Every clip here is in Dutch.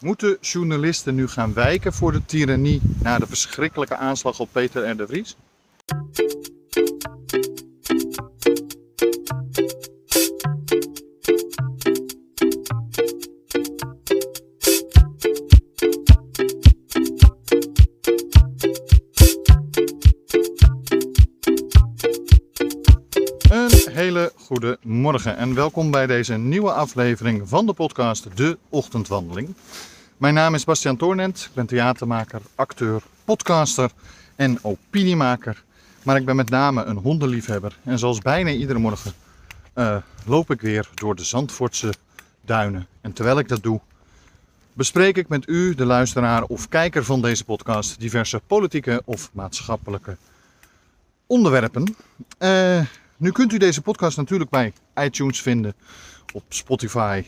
Moeten journalisten nu gaan wijken voor de tirannie na de verschrikkelijke aanslag op Peter R. de Vries? Goede morgen en welkom bij deze nieuwe aflevering van de podcast De Ochtendwandeling. Mijn naam is Bastiaan Toornent, ik ben theatermaker, acteur, podcaster en opiniemaker. Maar ik ben met name een hondenliefhebber en zoals bijna iedere morgen eh, loop ik weer door de Zandvoortse duinen. En terwijl ik dat doe, bespreek ik met u, de luisteraar of kijker van deze podcast, diverse politieke of maatschappelijke onderwerpen. Eh, nu kunt u deze podcast natuurlijk bij iTunes vinden, op Spotify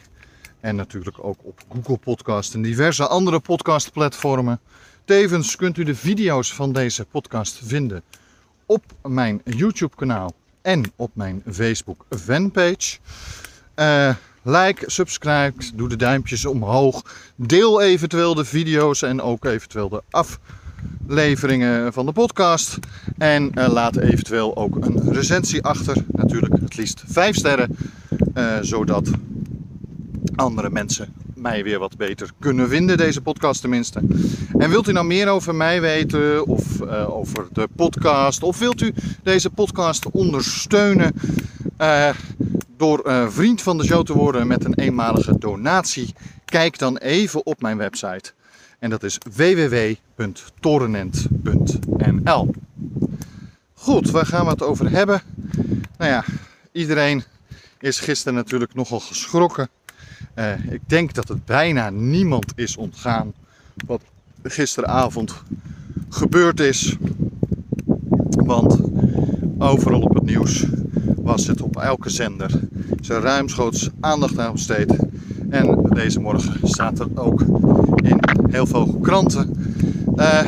en natuurlijk ook op Google Podcast en diverse andere podcastplatformen. Tevens kunt u de video's van deze podcast vinden op mijn YouTube kanaal en op mijn Facebook fanpage. Eh, like, subscribe, doe de duimpjes omhoog. Deel eventueel de video's en ook eventueel de afleveringen van de podcast. En eh, laat eventueel ook een recensie achter. Natuurlijk het liefst 5 sterren. eh, zodat andere mensen mij weer wat beter kunnen vinden, deze podcast tenminste. En wilt u nou meer over mij weten of eh, over de podcast, of wilt u deze podcast ondersteunen door eh, vriend van de show te worden met een eenmalige donatie? Kijk dan even op mijn website. En dat is www.torenent.nl. Goed, waar gaan we het over hebben? Nou ja, iedereen is gisteren natuurlijk nogal geschrokken. Eh, ik denk dat het bijna niemand is ontgaan wat gisteravond gebeurd is. Want overal op het nieuws was het op elke zender. Er ruimschoots aandacht aan besteed. En deze morgen staat er ook heel veel kranten. Eh,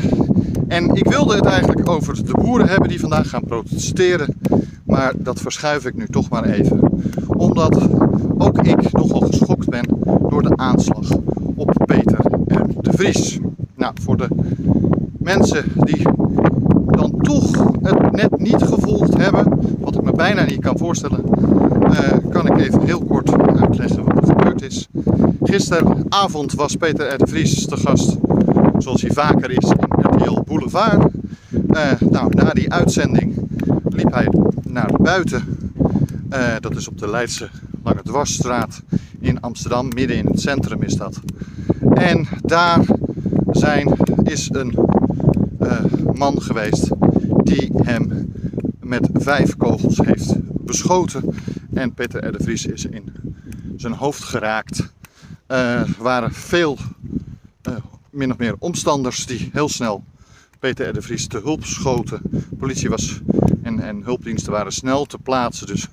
en ik wilde het eigenlijk over de boeren hebben die vandaag gaan protesteren. Maar dat verschuif ik nu toch maar even. Omdat ook ik nogal geschokt ben door de aanslag op Peter R. de Vries. Nou, voor de mensen die dan toch het net niet gevolgd hebben, wat ik me bijna niet kan voorstellen, eh, kan ik even heel kort uitleggen wat er gebeurd is. Gisteravond was Peter R. de Vries te gast, zoals hij vaker is, in RTL Boulevard. Eh, nou, na die uitzending liep hij naar buiten. Eh, dat is op de Leidse Lange Dwarsstraat in Amsterdam, midden in het centrum is dat. En daar zijn, is een eh, man geweest die hem met vijf kogels heeft beschoten. En Peter R. de Vries is in zijn hoofd geraakt. Eh, waren veel, eh, min of meer, omstanders die heel snel Peter R. de Vries te hulp schoten. Politie was en, en hulpdiensten waren snel te plaatsen. Dus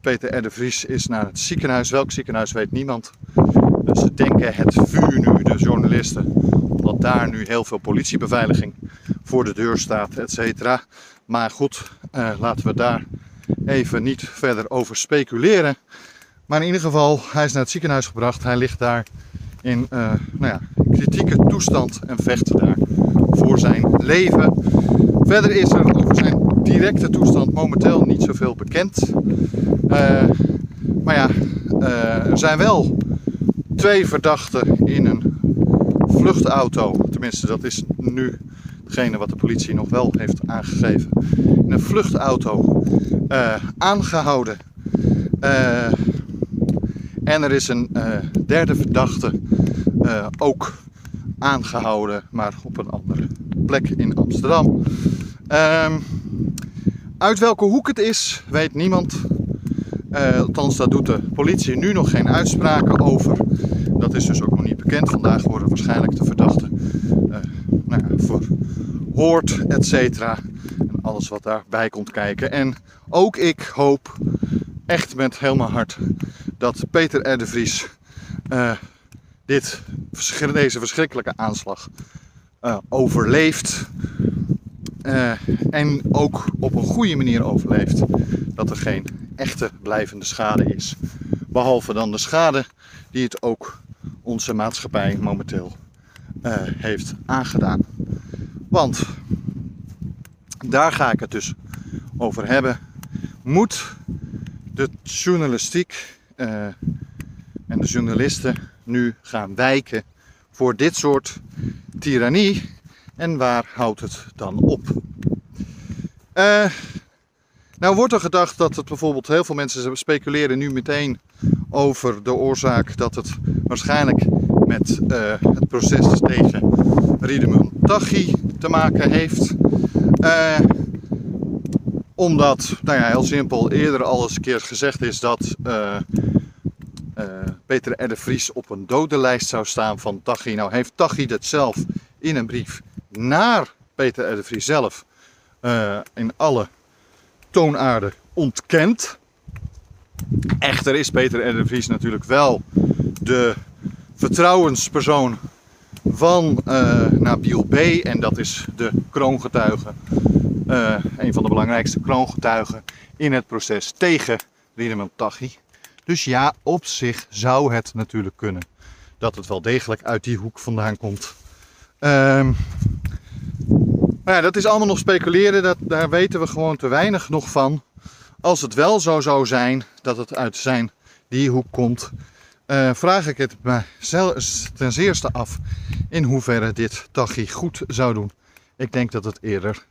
Peter R. de Vries is naar het ziekenhuis. Welk ziekenhuis weet niemand. Dus ze denken het vuur nu, de journalisten. Omdat daar nu heel veel politiebeveiliging voor de deur staat, et cetera. Maar goed, eh, laten we daar even niet verder over speculeren. Maar in ieder geval, hij is naar het ziekenhuis gebracht. Hij ligt daar in eh, nou ja, kritieke toestand en vecht daar voor zijn leven. Verder is er over zijn directe toestand momenteel niet zoveel bekend. Eh, maar ja, eh, er zijn wel twee verdachten in een vluchtauto. Tenminste, dat is nu hetgene wat de politie nog wel heeft aangegeven. In een vluchtauto eh, aangehouden. En er is een eh, derde verdachte eh, ook aangehouden, maar op een andere plek in Amsterdam. Ehm, uit welke hoek het is, weet niemand. Eh, althans, daar doet de politie nu nog geen uitspraken over. Dat is dus ook nog niet bekend. Vandaag worden waarschijnlijk de verdachten nou ja, verhoord, et cetera. En alles wat daarbij komt kijken. En ook ik hoop echt met mijn hart dat Peter R. de Vries eh, dit, deze verschrikkelijke aanslag eh, overleeft. Eh, en ook op een goede manier overleeft. Dat er geen echte blijvende schade is. Behalve dan de schade die het ook onze maatschappij momenteel heeft aangedaan. Want daar ga ik het dus over hebben. Moet de journalistiek uh, en de journalisten nu gaan wijken voor dit soort tirannie? En waar houdt het dan op? Uh, nou wordt er gedacht dat het bijvoorbeeld heel veel mensen speculeren nu meteen over de oorzaak dat het waarschijnlijk met uh, het proces tegen Riedemun Taghi te maken heeft. Uh, omdat, nou ja, heel simpel, eerder al eens een keer gezegd is dat uh, Peter R. Vries op een dodenlijst zou staan van Taghi. Nou heeft Taghi dat zelf in een brief naar Peter R. Vries zelf in alle toonaarden ontkend. Echter is Peter R. Vries natuurlijk wel de vertrouwenspersoon van uh, Nabil B. En dat is de kroongetuige, uh, een van de belangrijkste kroongetuigen in het proces tegen Riedemann Taghi. Dus ja, op zich zou het natuurlijk kunnen dat het wel degelijk uit die hoek vandaan komt. Um, maar ja, dat is allemaal nog speculeren, dat, daar weten we gewoon te weinig nog van. Als het wel zo zou zijn dat het uit zijn die hoek komt, uh, vraag ik het me ten zeerste af in hoeverre dit Tachi goed zou doen. Ik denk dat het eerder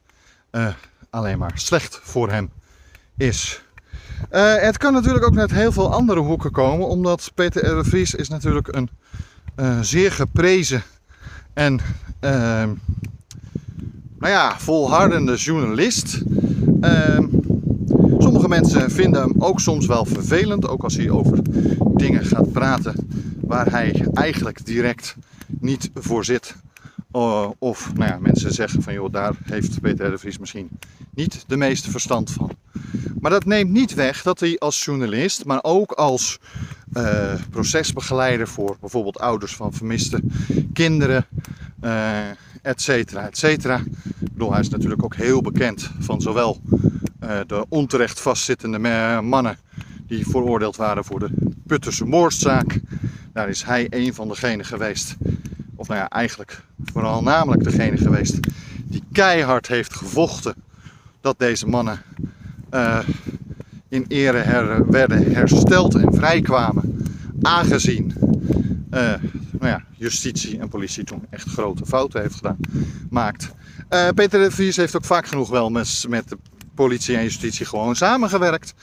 uh, alleen maar slecht voor hem is. Uh, het kan natuurlijk ook net heel veel andere hoeken komen, omdat Peter R. Is natuurlijk een zeer geprezen en ehm, nou ja, volhardende journalist. Ehm, sommige mensen vinden hem ook soms wel vervelend, ook als hij over dingen gaat praten waar hij eigenlijk direct niet voor zit. Uh, of nou ja, mensen zeggen van joh, daar heeft Peter de misschien niet de meeste verstand van. Maar dat neemt niet weg dat hij als journalist, maar ook als uh, procesbegeleider voor bijvoorbeeld ouders van vermiste kinderen, uh, et cetera, et cetera. Hij is natuurlijk ook heel bekend van zowel de onterecht vastzittende mannen die veroordeeld waren voor de Putterse moordzaak. Daar is hij een van degenen geweest, of nou ja, eigenlijk vooral namelijk degene geweest, die keihard heeft gevochten dat deze mannen uh, in ere her werden hersteld en vrijkwamen. Aangezien uh, nou ja, justitie en politie toen echt grote fouten heeft gedaan, maakt. Uh, Peter de Vries heeft ook vaak genoeg wel met, met de politie en justitie gewoon samengewerkt.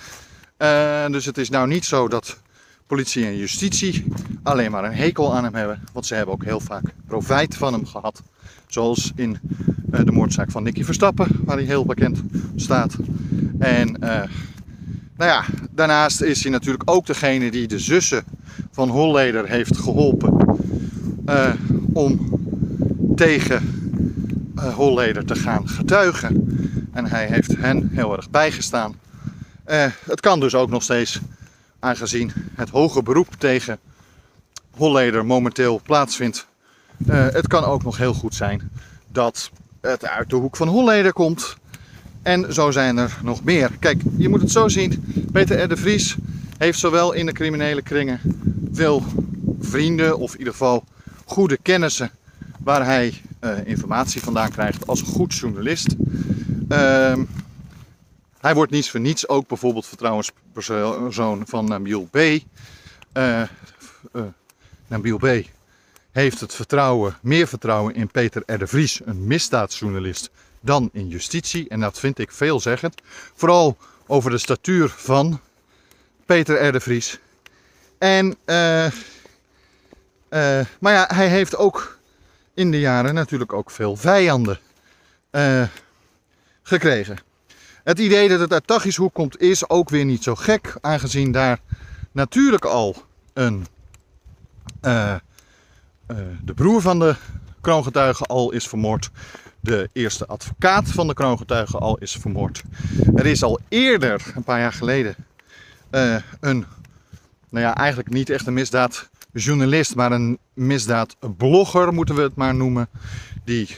Dus het is nou niet zo dat politie en justitie alleen maar een hekel aan hem hebben. Want ze hebben ook heel vaak profijt van hem gehad. Zoals in uh, de moordzaak van Nicky Verstappen, waar hij heel bekend staat. En nou ja, daarnaast is hij natuurlijk ook degene die de zussen van Holleder heeft geholpen uh, om tegen Holleder te gaan getuigen. En hij heeft hen heel erg bijgestaan. Het kan dus ook nog steeds, aangezien het hoge beroep tegen Holleder momenteel plaatsvindt, het kan ook nog heel goed zijn dat het uit de hoek van Holleder komt. En zo zijn er nog meer. Kijk, je moet het zo zien. Peter R. de Vries heeft zowel in de criminele kringen veel vrienden, of in ieder geval goede kennissen, waar hij uh, informatie vandaan krijgt als goed journalist. Uh, hij wordt niets voor niets ook bijvoorbeeld vertrouwenspersoon van Nabil B. Uh, Nabil B. heeft het vertrouwen, meer vertrouwen in Peter de Vries, een misdaadjournalist, dan in justitie. En dat vind ik veelzeggend. Vooral over de statuur van Peter de Vries. En, uh, maar ja, hij heeft ook in de jaren natuurlijk ook veel vijanden gekregen. Het idee dat het uit Taghi's hoek komt is ook weer niet zo gek, aangezien daar natuurlijk al een, de broer van de kroongetuige al is vermoord de eerste advocaat van de kroongetuigen al is vermoord. Er is al eerder, een paar jaar geleden, uh, een, nou ja, eigenlijk niet echt een misdaadjournalist, maar een misdaadblogger moeten we het maar noemen, die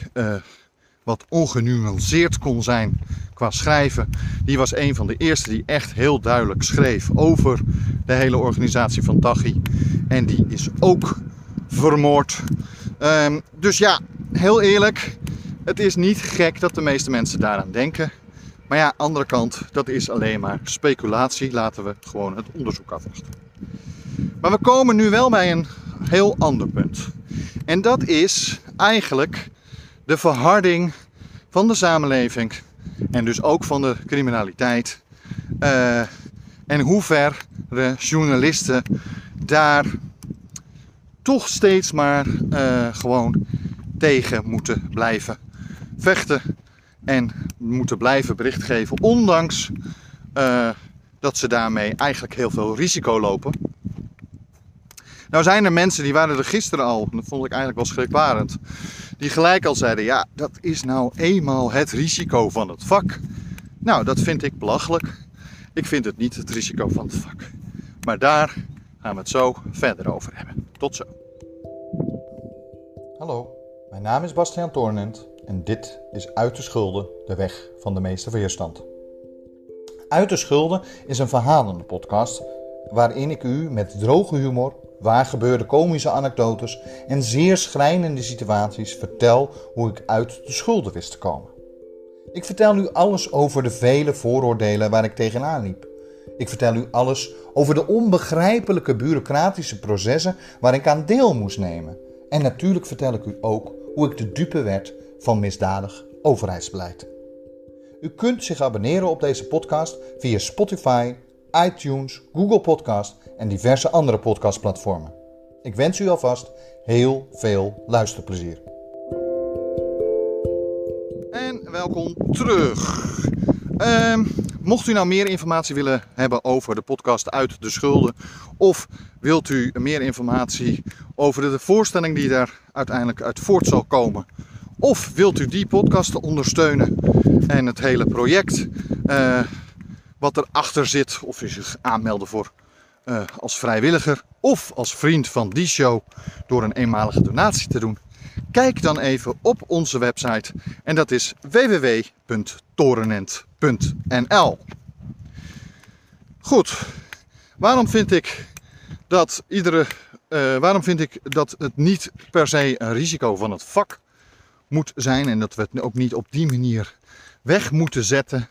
wat ongenuanceerd kon zijn qua schrijven. Die was een van de eerste die echt heel duidelijk schreef over de hele organisatie van Taghi. En die is ook vermoord. Ehm, dus ja, heel eerlijk, het is niet gek dat de meeste mensen daaraan denken. Maar ja, andere kant, dat is alleen maar speculatie. Laten we gewoon het onderzoek afwachten. Maar we komen nu wel bij een heel ander punt. En dat is eigenlijk de verharding van de samenleving en dus ook van de criminaliteit. Uh, en hoe ver de journalisten daar toch steeds maar uh, gewoon tegen moeten blijven vechten en moeten blijven bericht geven, ondanks uh, dat ze daarmee eigenlijk heel veel risico lopen. Nou zijn er mensen die waren er gisteren al, dat vond ik eigenlijk wel schrikbarend, die gelijk al zeiden, ja, dat is nou eenmaal het risico van het vak. Nou, dat vind ik belachelijk. Ik vind het niet het risico van het vak. Maar daar gaan we het zo verder over hebben. Tot zo. Hallo, mijn naam is Bastiaan Toornent en dit is Uit de Schulden, de weg van de meeste weerstand. Uit de Schulden is een verhalende podcast waarin ik u met droge humor, waargebeurde komische anekdotes en zeer schrijnende situaties vertel hoe ik uit de schulden wist te komen. Ik vertel u alles over de vele vooroordelen waar ik tegenaan liep. Ik vertel u alles over de onbegrijpelijke bureaucratische processen waar ik aan deel moest nemen. En natuurlijk vertel ik u ook hoe ik de dupe werd van misdadig overheidsbeleid. U kunt zich abonneren op deze podcast via Spotify, iTunes, Google Podcast en diverse andere podcastplatformen. Ik wens u alvast heel veel luisterplezier. En welkom terug. Uh, mocht u nou meer informatie willen hebben over de podcast Uit de Schulden, of wilt u meer informatie over de voorstelling die daar uiteindelijk uit voort zal komen, of wilt u die podcast ondersteunen en het hele project uh, wat erachter zit, of u zich aanmelden voor uh, als vrijwilliger of als vriend van die show door een eenmalige donatie te doen? Kijk dan even op onze website en dat is www.torenent.nl. Goed, waarom vind ik dat iedere, uh, waarom vind ik dat het niet per se een risico van het vak moet zijn en dat we het ook niet op die manier weg moeten zetten?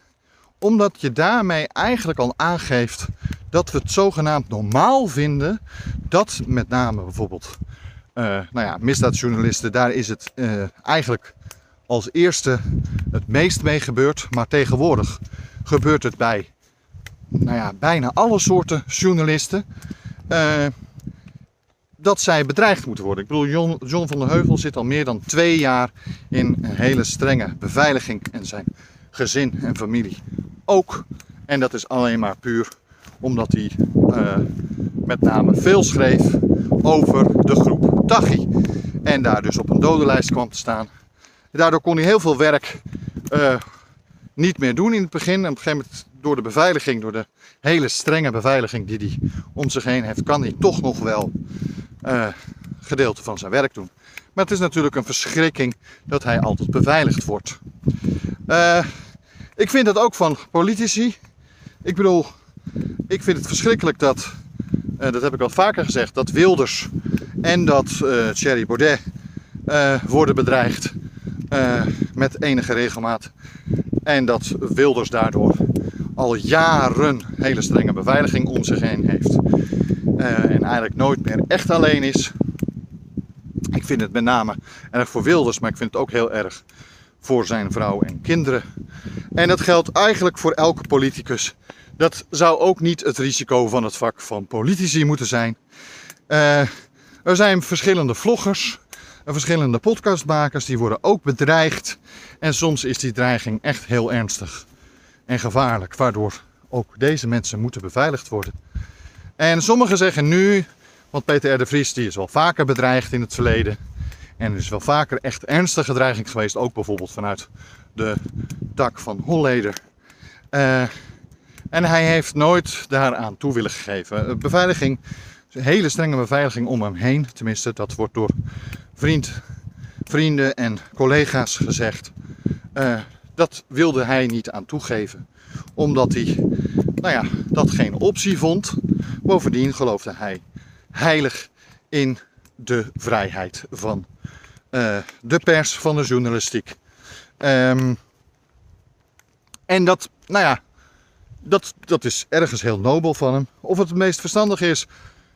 Omdat je daarmee eigenlijk al aangeeft dat we het zogenaamd normaal vinden dat met name bijvoorbeeld uh, nou ja, misdaadjournalisten, daar is het uh, eigenlijk als eerste het meest mee gebeurd. Maar tegenwoordig gebeurt het bij nou ja, bijna alle soorten journalisten. Uh, dat zij bedreigd moeten worden. Ik bedoel, John van der Heuvel zit al meer dan twee jaar in een hele strenge beveiliging. En zijn gezin en familie ook. En dat is alleen maar puur omdat hij uh, met name veel schreef over de groep Tachi. En daar dus op een dodenlijst kwam te staan. Daardoor kon hij heel veel werk uh, niet meer doen in het begin. En op een gegeven moment door de beveiliging, door de hele strenge beveiliging die hij om zich heen heeft, kan hij toch nog wel uh, gedeelte van zijn werk doen. Maar het is natuurlijk een verschrikking dat hij altijd beveiligd wordt. Uh, ik vind dat ook van politici. Ik bedoel, ik vind het verschrikkelijk dat, uh, dat heb ik al vaker gezegd, dat Wilders en dat uh, Thierry Baudet worden bedreigd met enige regelmaat. En dat Wilders daardoor al jaren hele strenge beveiliging om zich heen heeft. en eigenlijk nooit meer echt alleen is. Ik vind het met name erg voor Wilders, maar ik vind het ook heel erg voor zijn vrouw en kinderen. En dat geldt eigenlijk voor elke politicus. Dat zou ook niet het risico van het vak van politici moeten zijn. Uh, er zijn verschillende vloggers, verschillende podcastmakers, die worden ook bedreigd. En soms is die dreiging echt heel ernstig en gevaarlijk, waardoor ook deze mensen moeten beveiligd worden. En sommigen zeggen nu, want Peter R. de Vries die is wel vaker bedreigd in het verleden. En er is wel vaker echt ernstige dreiging geweest, ook bijvoorbeeld vanuit de tak van Holleder. Uh, en hij heeft nooit daaraan toe willen geven. Beveiliging, een hele strenge beveiliging om hem heen. Tenminste, dat wordt door vriend, vrienden en collega's gezegd. Uh, dat wilde hij niet aan toegeven. Omdat hij nou ja, dat geen optie vond. Bovendien geloofde hij heilig in de vrijheid van eh, de pers, van de journalistiek. Ehm, en dat, nou ja, dat, dat is ergens heel nobel van hem. Of het het meest verstandig is,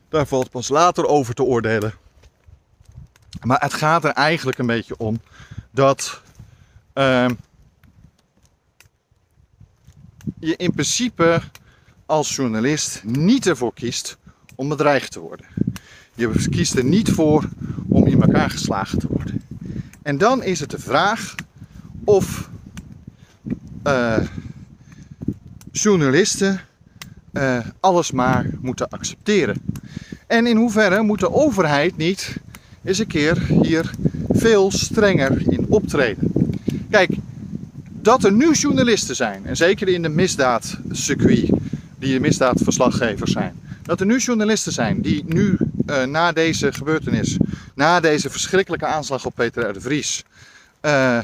daar valt pas later over te oordelen. Maar het gaat er eigenlijk een beetje om dat ehm, je in principe als journalist niet ervoor kiest om bedreigd te worden. Je kiest er niet voor om in elkaar geslagen te worden. En dan is het de vraag of uh, journalisten uh, alles maar moeten accepteren. En in hoeverre moet de overheid niet eens een keer hier veel strenger in optreden? Kijk, dat er nu journalisten zijn, en zeker in de misdaadcircuit, die de misdaadverslaggevers zijn, dat er nu journalisten zijn die nu uh, na deze gebeurtenis, na deze verschrikkelijke aanslag op Peter R. de Vries, uh,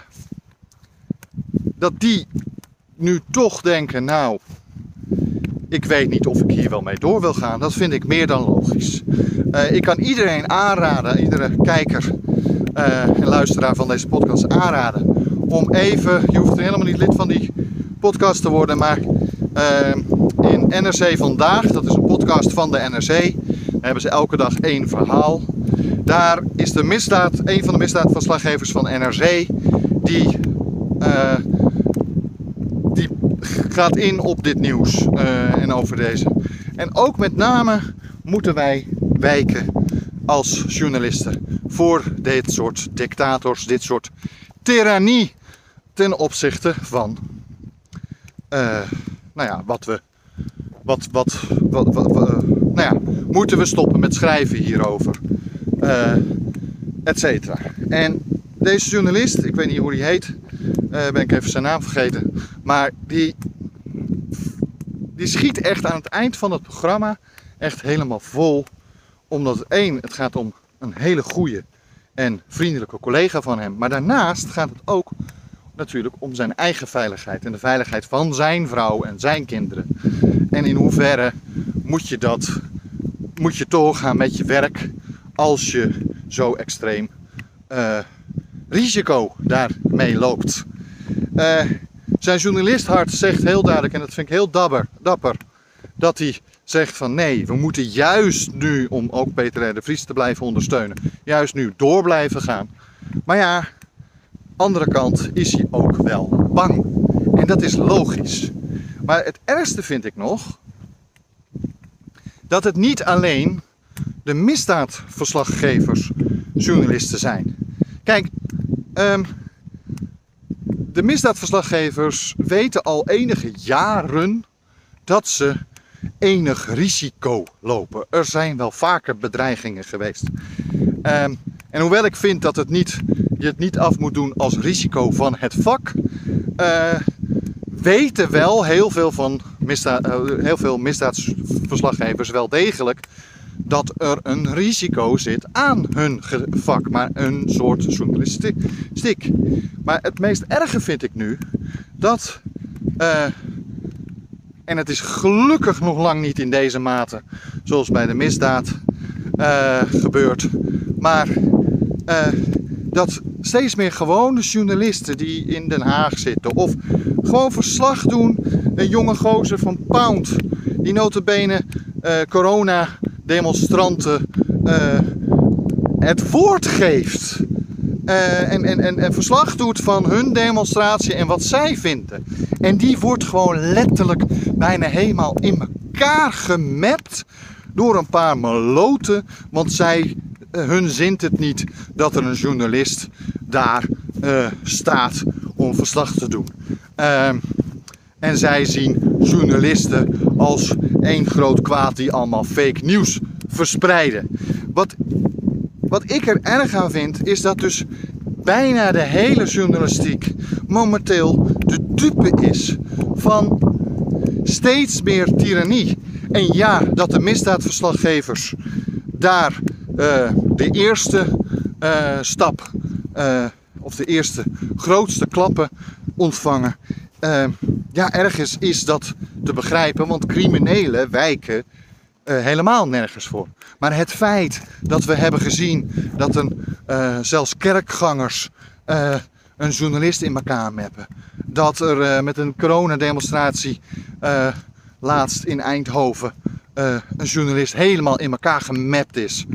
dat die nu toch denken, nou, ik weet niet of ik hier wel mee door wil gaan. Dat vind ik meer dan logisch. Uh, ik kan iedereen aanraden, iedere kijker en luisteraar van deze podcast aanraden, om even, je hoeft helemaal niet lid van die podcast te worden, maar in NRC Vandaag, dat is een podcast van de NRC, hebben ze elke dag één verhaal. Daar is de misdaad, een van de misdaadverslaggevers van NRC, die, uh, die gaat in op dit nieuws uh, en over deze. En ook met name moeten wij wijken als journalisten voor dit soort dictators, dit soort tirannie ten opzichte van uh, nou ja, wat we wat, wat, wat, wat, nou ja, moeten we stoppen met schrijven hierover, uh, et cetera. En deze journalist, ik weet niet hoe die heet, uh, ben ik even zijn naam vergeten, maar die, die schiet echt aan het eind van het programma echt helemaal vol, omdat één, het gaat om een hele goede en vriendelijke collega van hem, maar daarnaast gaat het ook natuurlijk om zijn eigen veiligheid en de veiligheid van zijn vrouw en zijn kinderen. En in hoeverre moet je dat, moet je doorgaan met je werk als je zo extreem uh, risico daarmee loopt. Uh, zijn journalisthart zegt heel duidelijk, en dat vind ik heel dapper, dapper dat hij zegt van nee, we moeten juist nu, om ook Peter R. de Vries te blijven ondersteunen, juist nu door blijven gaan. Maar ja, andere kant is hij ook wel bang. En dat is logisch. Maar het ergste vind ik nog dat het niet alleen de misdaadverslaggevers journalisten zijn. Kijk, um, de misdaadverslaggevers weten al enige jaren dat ze enig risico lopen. Er zijn wel vaker bedreigingen geweest. Um, en hoewel ik vind dat het niet, je het niet af moet doen als risico van het vak, uh, weten wel heel veel, van misdaad, uh, heel veel misdaadverslaggevers wel degelijk dat er een risico zit aan hun vak, maar een soort journalistiek. Maar het meest erge vind ik nu dat, uh, en het is gelukkig nog lang niet in deze mate zoals bij de misdaad gebeurt, maar dat steeds meer gewone journalisten die in Den Haag zitten of gewoon verslag doen, een jonge gozer van Pound die notabene uh, corona demonstranten uh, het woord geeft en, en, en, en verslag doet van hun demonstratie en wat zij vinden. En die wordt gewoon letterlijk bijna helemaal in elkaar gemapt door een paar meloten, want zij eh, hun zint het niet dat er een journalist daar uh, staat om verslag te doen. Uh, en zij zien journalisten als één groot kwaad die allemaal fake nieuws verspreiden. Wat, wat ik er erg aan vind, is dat dus bijna de hele journalistiek momenteel de dupe is van steeds meer tirannie. En ja, dat de misdaadverslaggevers daar uh, de eerste uh, stap, uh, of de eerste grootste klappen ontvangen. ja, ergens is dat te begrijpen, want criminelen wijken eh, helemaal nergens voor. Maar het feit dat we hebben gezien dat een, eh, zelfs kerkgangers eh, een journalist in elkaar meppen. Dat er eh, met een coronademonstratie eh, laatst in Eindhoven eh, een journalist helemaal in elkaar gemapt is.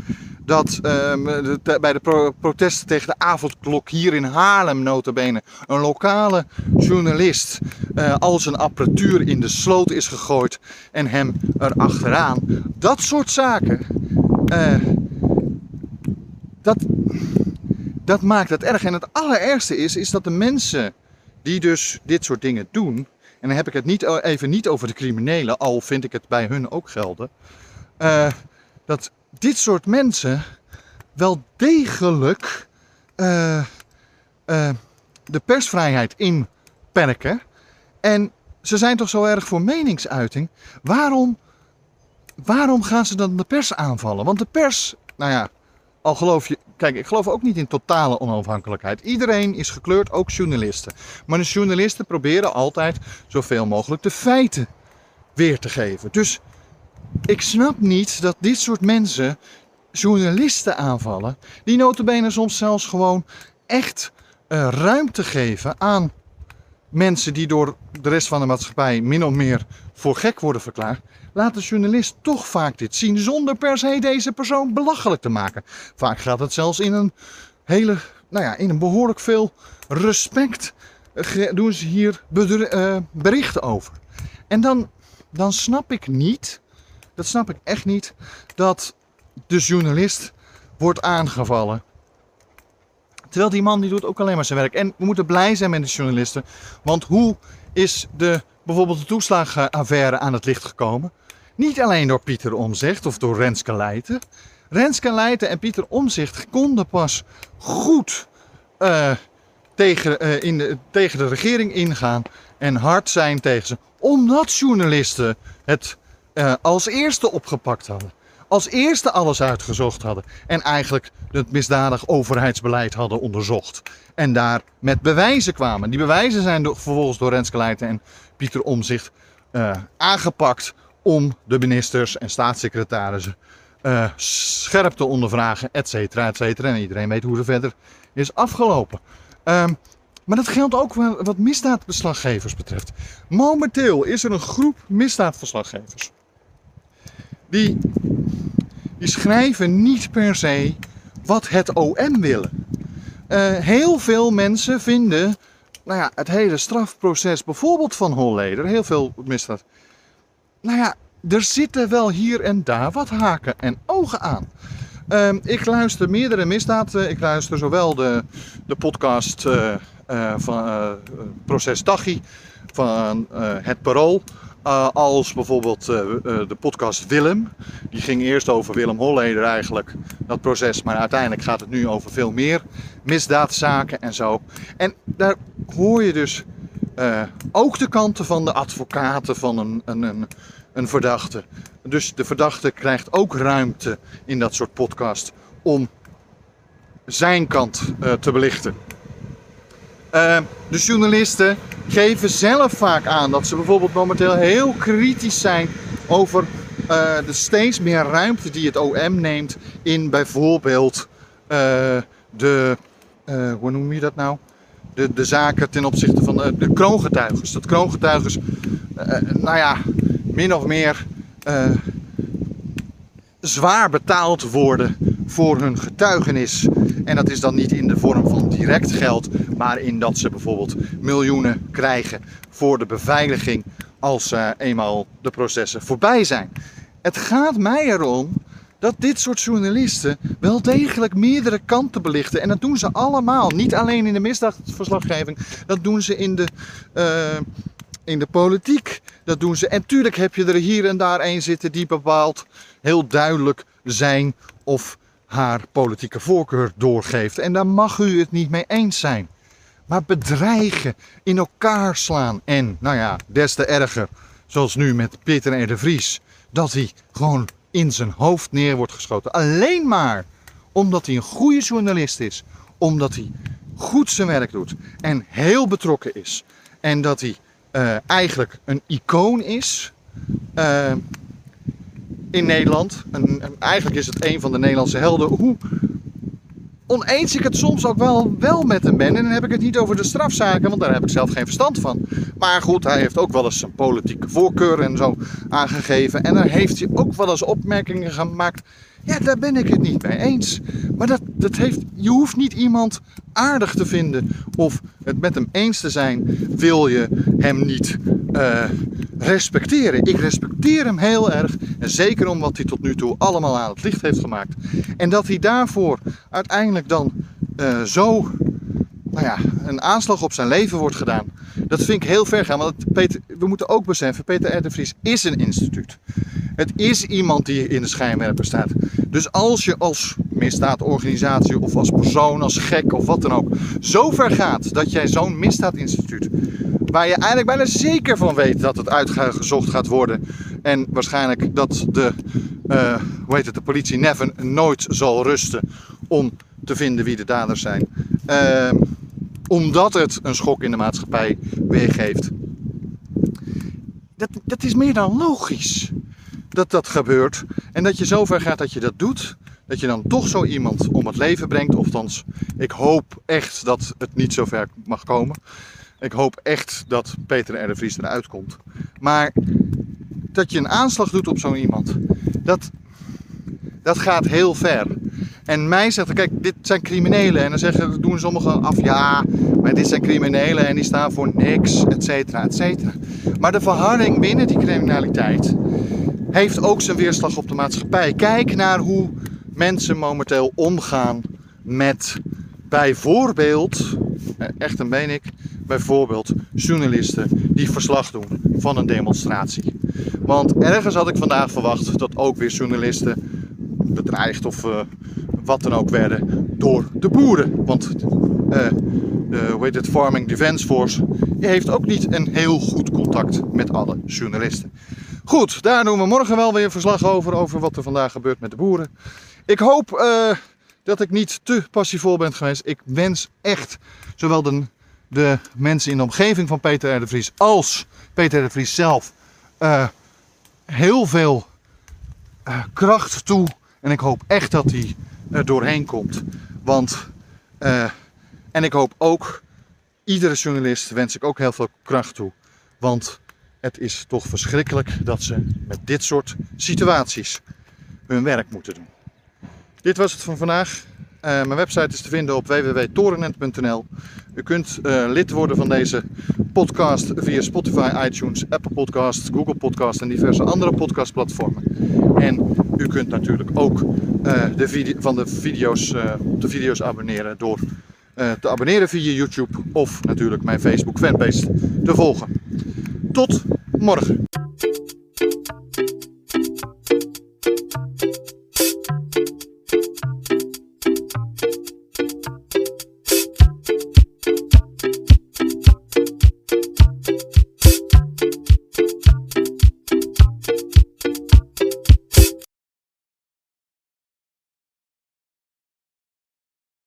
Dat ehm, bij de pro- protesten tegen de avondklok hier in Haarlem notabene een lokale journalist eh, al zijn apparatuur in de sloot is gegooid en hem erachteraan. Dat soort zaken, eh, dat, dat maakt het erg. En het allerergste is, is dat de mensen die dus dit soort dingen doen, en dan heb ik het niet, even niet over de criminelen, al vind ik het bij hun ook gelden, eh, dat dit soort mensen wel degelijk eh, eh, de persvrijheid inperken. En ze zijn toch zo erg voor meningsuiting. Waarom, waarom gaan ze dan de pers aanvallen? Want de pers, nou ja, al geloof je. Kijk, ik geloof ook niet in totale onafhankelijkheid. Iedereen is gekleurd, ook journalisten. Maar de journalisten proberen altijd zoveel mogelijk de feiten weer te geven. Dus ik snap niet dat dit soort mensen journalisten aanvallen. Die notabene soms zelfs gewoon echt eh, ruimte geven aan mensen die door de rest van de maatschappij min of meer voor gek worden verklaard. Laat de journalist toch vaak dit zien zonder per se deze persoon belachelijk te maken. Vaak gaat het zelfs in een hele, nou ja, in een behoorlijk veel respect eh, doen ze hier eh, berichten over. En dan, dan snap ik niet, dat snap ik echt niet, dat de journalist wordt aangevallen. Terwijl die man die doet ook alleen maar zijn werk. En we moeten blij zijn met de journalisten. Want hoe is de, bijvoorbeeld de toeslagenaffaire aan het licht gekomen? Niet alleen door Pieter Omzicht of door Renske Leijten. Renske Leijten en Pieter Omzicht konden pas goed eh, tegen, eh, in de, tegen de regering ingaan en hard zijn tegen ze. Omdat journalisten het eh, als eerste opgepakt hadden. Als eerste alles uitgezocht hadden. En eigenlijk het misdadig overheidsbeleid hadden onderzocht. En daar met bewijzen kwamen. Die bewijzen zijn door, vervolgens door Renske en Pieter Omzicht eh, aangepakt om de ministers en staatssecretarissen eh, scherp te ondervragen, et cetera, et cetera. En iedereen weet hoe het verder is afgelopen. Ehm, maar dat geldt ook wat misdaadverslaggevers betreft. Momenteel is er een groep misdaadverslaggevers. Die, die schrijven niet per se wat het OM willen. Eh, heel veel mensen vinden nou ja, het hele strafproces, bijvoorbeeld van Holleder, heel veel misdaad. Nou ja, er zitten wel hier en daar wat haken en ogen aan. Ehm, ik luister meerdere misdaden. Ik luister zowel de, de podcast eh, eh, van Proces Daggy van Het Parool. Eh, als bijvoorbeeld eh, eh, de podcast Willem. Die ging eerst over Willem Holleder eigenlijk, dat proces. Maar uiteindelijk gaat het nu over veel meer misdaadzaken en zo. En daar hoor je dus ook de kanten van de advocaten van een, een, een, een verdachte. Dus de verdachte krijgt ook ruimte in dat soort podcast om zijn kant te belichten. Eh, de journalisten geven zelf vaak aan dat ze bijvoorbeeld momenteel heel kritisch zijn over eh, de steeds meer ruimte die het OM neemt in bijvoorbeeld eh, de, hoe noem je dat nou? De, de zaken ten opzichte van de, de kroongetuigers. Dat kroongetuigers, nou ja, min of meer zwaar betaald worden voor hun getuigenis. En dat is dan niet in de vorm van direct geld, maar in dat ze bijvoorbeeld miljoenen krijgen voor de beveiliging als eh, eenmaal de processen voorbij zijn. Het gaat mij erom dat dit soort journalisten wel degelijk meerdere kanten belichten. En dat doen ze allemaal. Niet alleen in de misdaadverslaggeving, dat doen ze in de, eh, in de politiek. Dat doen ze. En tuurlijk heb je er hier en daar een zitten die bepaalt heel duidelijk zijn of haar politieke voorkeur doorgeeft. En daar mag u het niet mee eens zijn. Maar bedreigen, in elkaar slaan en, nou ja, des te erger, zoals nu met Peter R. de Vries, dat hij gewoon in zijn hoofd neer wordt geschoten. Alleen maar omdat hij een goede journalist is, omdat hij goed zijn werk doet en heel betrokken is. En dat hij eh, eigenlijk een icoon is. Eh, in Nederland. En, en eigenlijk is het een van de Nederlandse helden. Hoe oneens ik het soms ook wel, wel met hem ben. En dan heb ik het niet over de strafzaken, want daar heb ik zelf geen verstand van. Maar goed, hij heeft ook wel eens zijn politieke voorkeur en zo aangegeven. En daar heeft hij ook wel eens opmerkingen gemaakt. Ja, daar ben ik het niet mee eens. Maar dat, dat heeft, je hoeft niet iemand aardig te vinden of het met hem eens te zijn, wil je hem niet uh, respecteren. Ik respecteer hem heel erg. En zeker om wat hij tot nu toe allemaal aan het licht heeft gemaakt. En dat hij daarvoor uiteindelijk dan uh, zo nou ja, een aanslag op zijn leven wordt gedaan. Dat vind ik heel ver gaan. Want Peter, we moeten ook beseffen, Peter R. is een instituut. Het is iemand die in de schijnwerper staat. Dus als je als misdaadorganisatie of als persoon, als gek of wat dan ook, zo ver gaat dat jij zo'n misdaadinstituut, waar je eigenlijk bijna zeker van weet dat het uitgezocht gaat worden en waarschijnlijk dat de, uh, hoe heet het, de politie Neven nooit zal rusten om te vinden wie de daders zijn. Uh, omdat het een schok in de maatschappij weergeeft. Dat, dat is meer dan logisch dat dat gebeurt. En dat je zover gaat dat je dat doet. Dat je dan toch zo iemand om het leven brengt. Ofthans, ik hoop echt dat het niet zo ver mag komen. Ik hoop echt dat Peter R. eruit komt. Maar dat je een aanslag doet op zo'n iemand, dat, dat gaat heel ver. En mij zegt, kijk, dit zijn criminelen. En dan zeggen, doen sommigen af, ja, maar dit zijn criminelen en die staan voor niks, et cetera, et cetera. Maar de verharding binnen die criminaliteit heeft ook zijn weerslag op de maatschappij. Kijk naar hoe mensen momenteel omgaan met bijvoorbeeld, eh, echt een meen ik, bijvoorbeeld journalisten die verslag doen van een demonstratie. Want ergens had ik vandaag verwacht dat ook weer journalisten bedreigd of uh, wat dan ook werden door de boeren. Want uh, de hoe heet het, Farming Defence Force heeft ook niet een heel goed contact met alle journalisten. Goed, daar doen we morgen wel weer verslag over, over wat er vandaag gebeurt met de boeren. Ik hoop uh, dat ik niet te passievol ben geweest. Ik wens echt zowel de, de mensen in de omgeving van Peter de Vries als Peter de Vries zelf uh, heel veel uh, kracht toe. En ik hoop echt dat hij er doorheen komt. Want, en ik hoop ook, iedere journalist wens ik ook heel veel kracht toe. Want het is toch verschrikkelijk dat ze met dit soort situaties hun werk moeten doen. Dit was het van vandaag. Mijn website is te vinden op www.torenent.nl. U kunt uh, lid worden van deze podcast via Spotify, iTunes, Apple Podcasts, Google Podcasts en diverse andere podcastplatformen. En u kunt natuurlijk ook uh, de van de video's, op de video's abonneren door te abonneren via YouTube of natuurlijk mijn Facebook fanpage te volgen. Tot morgen.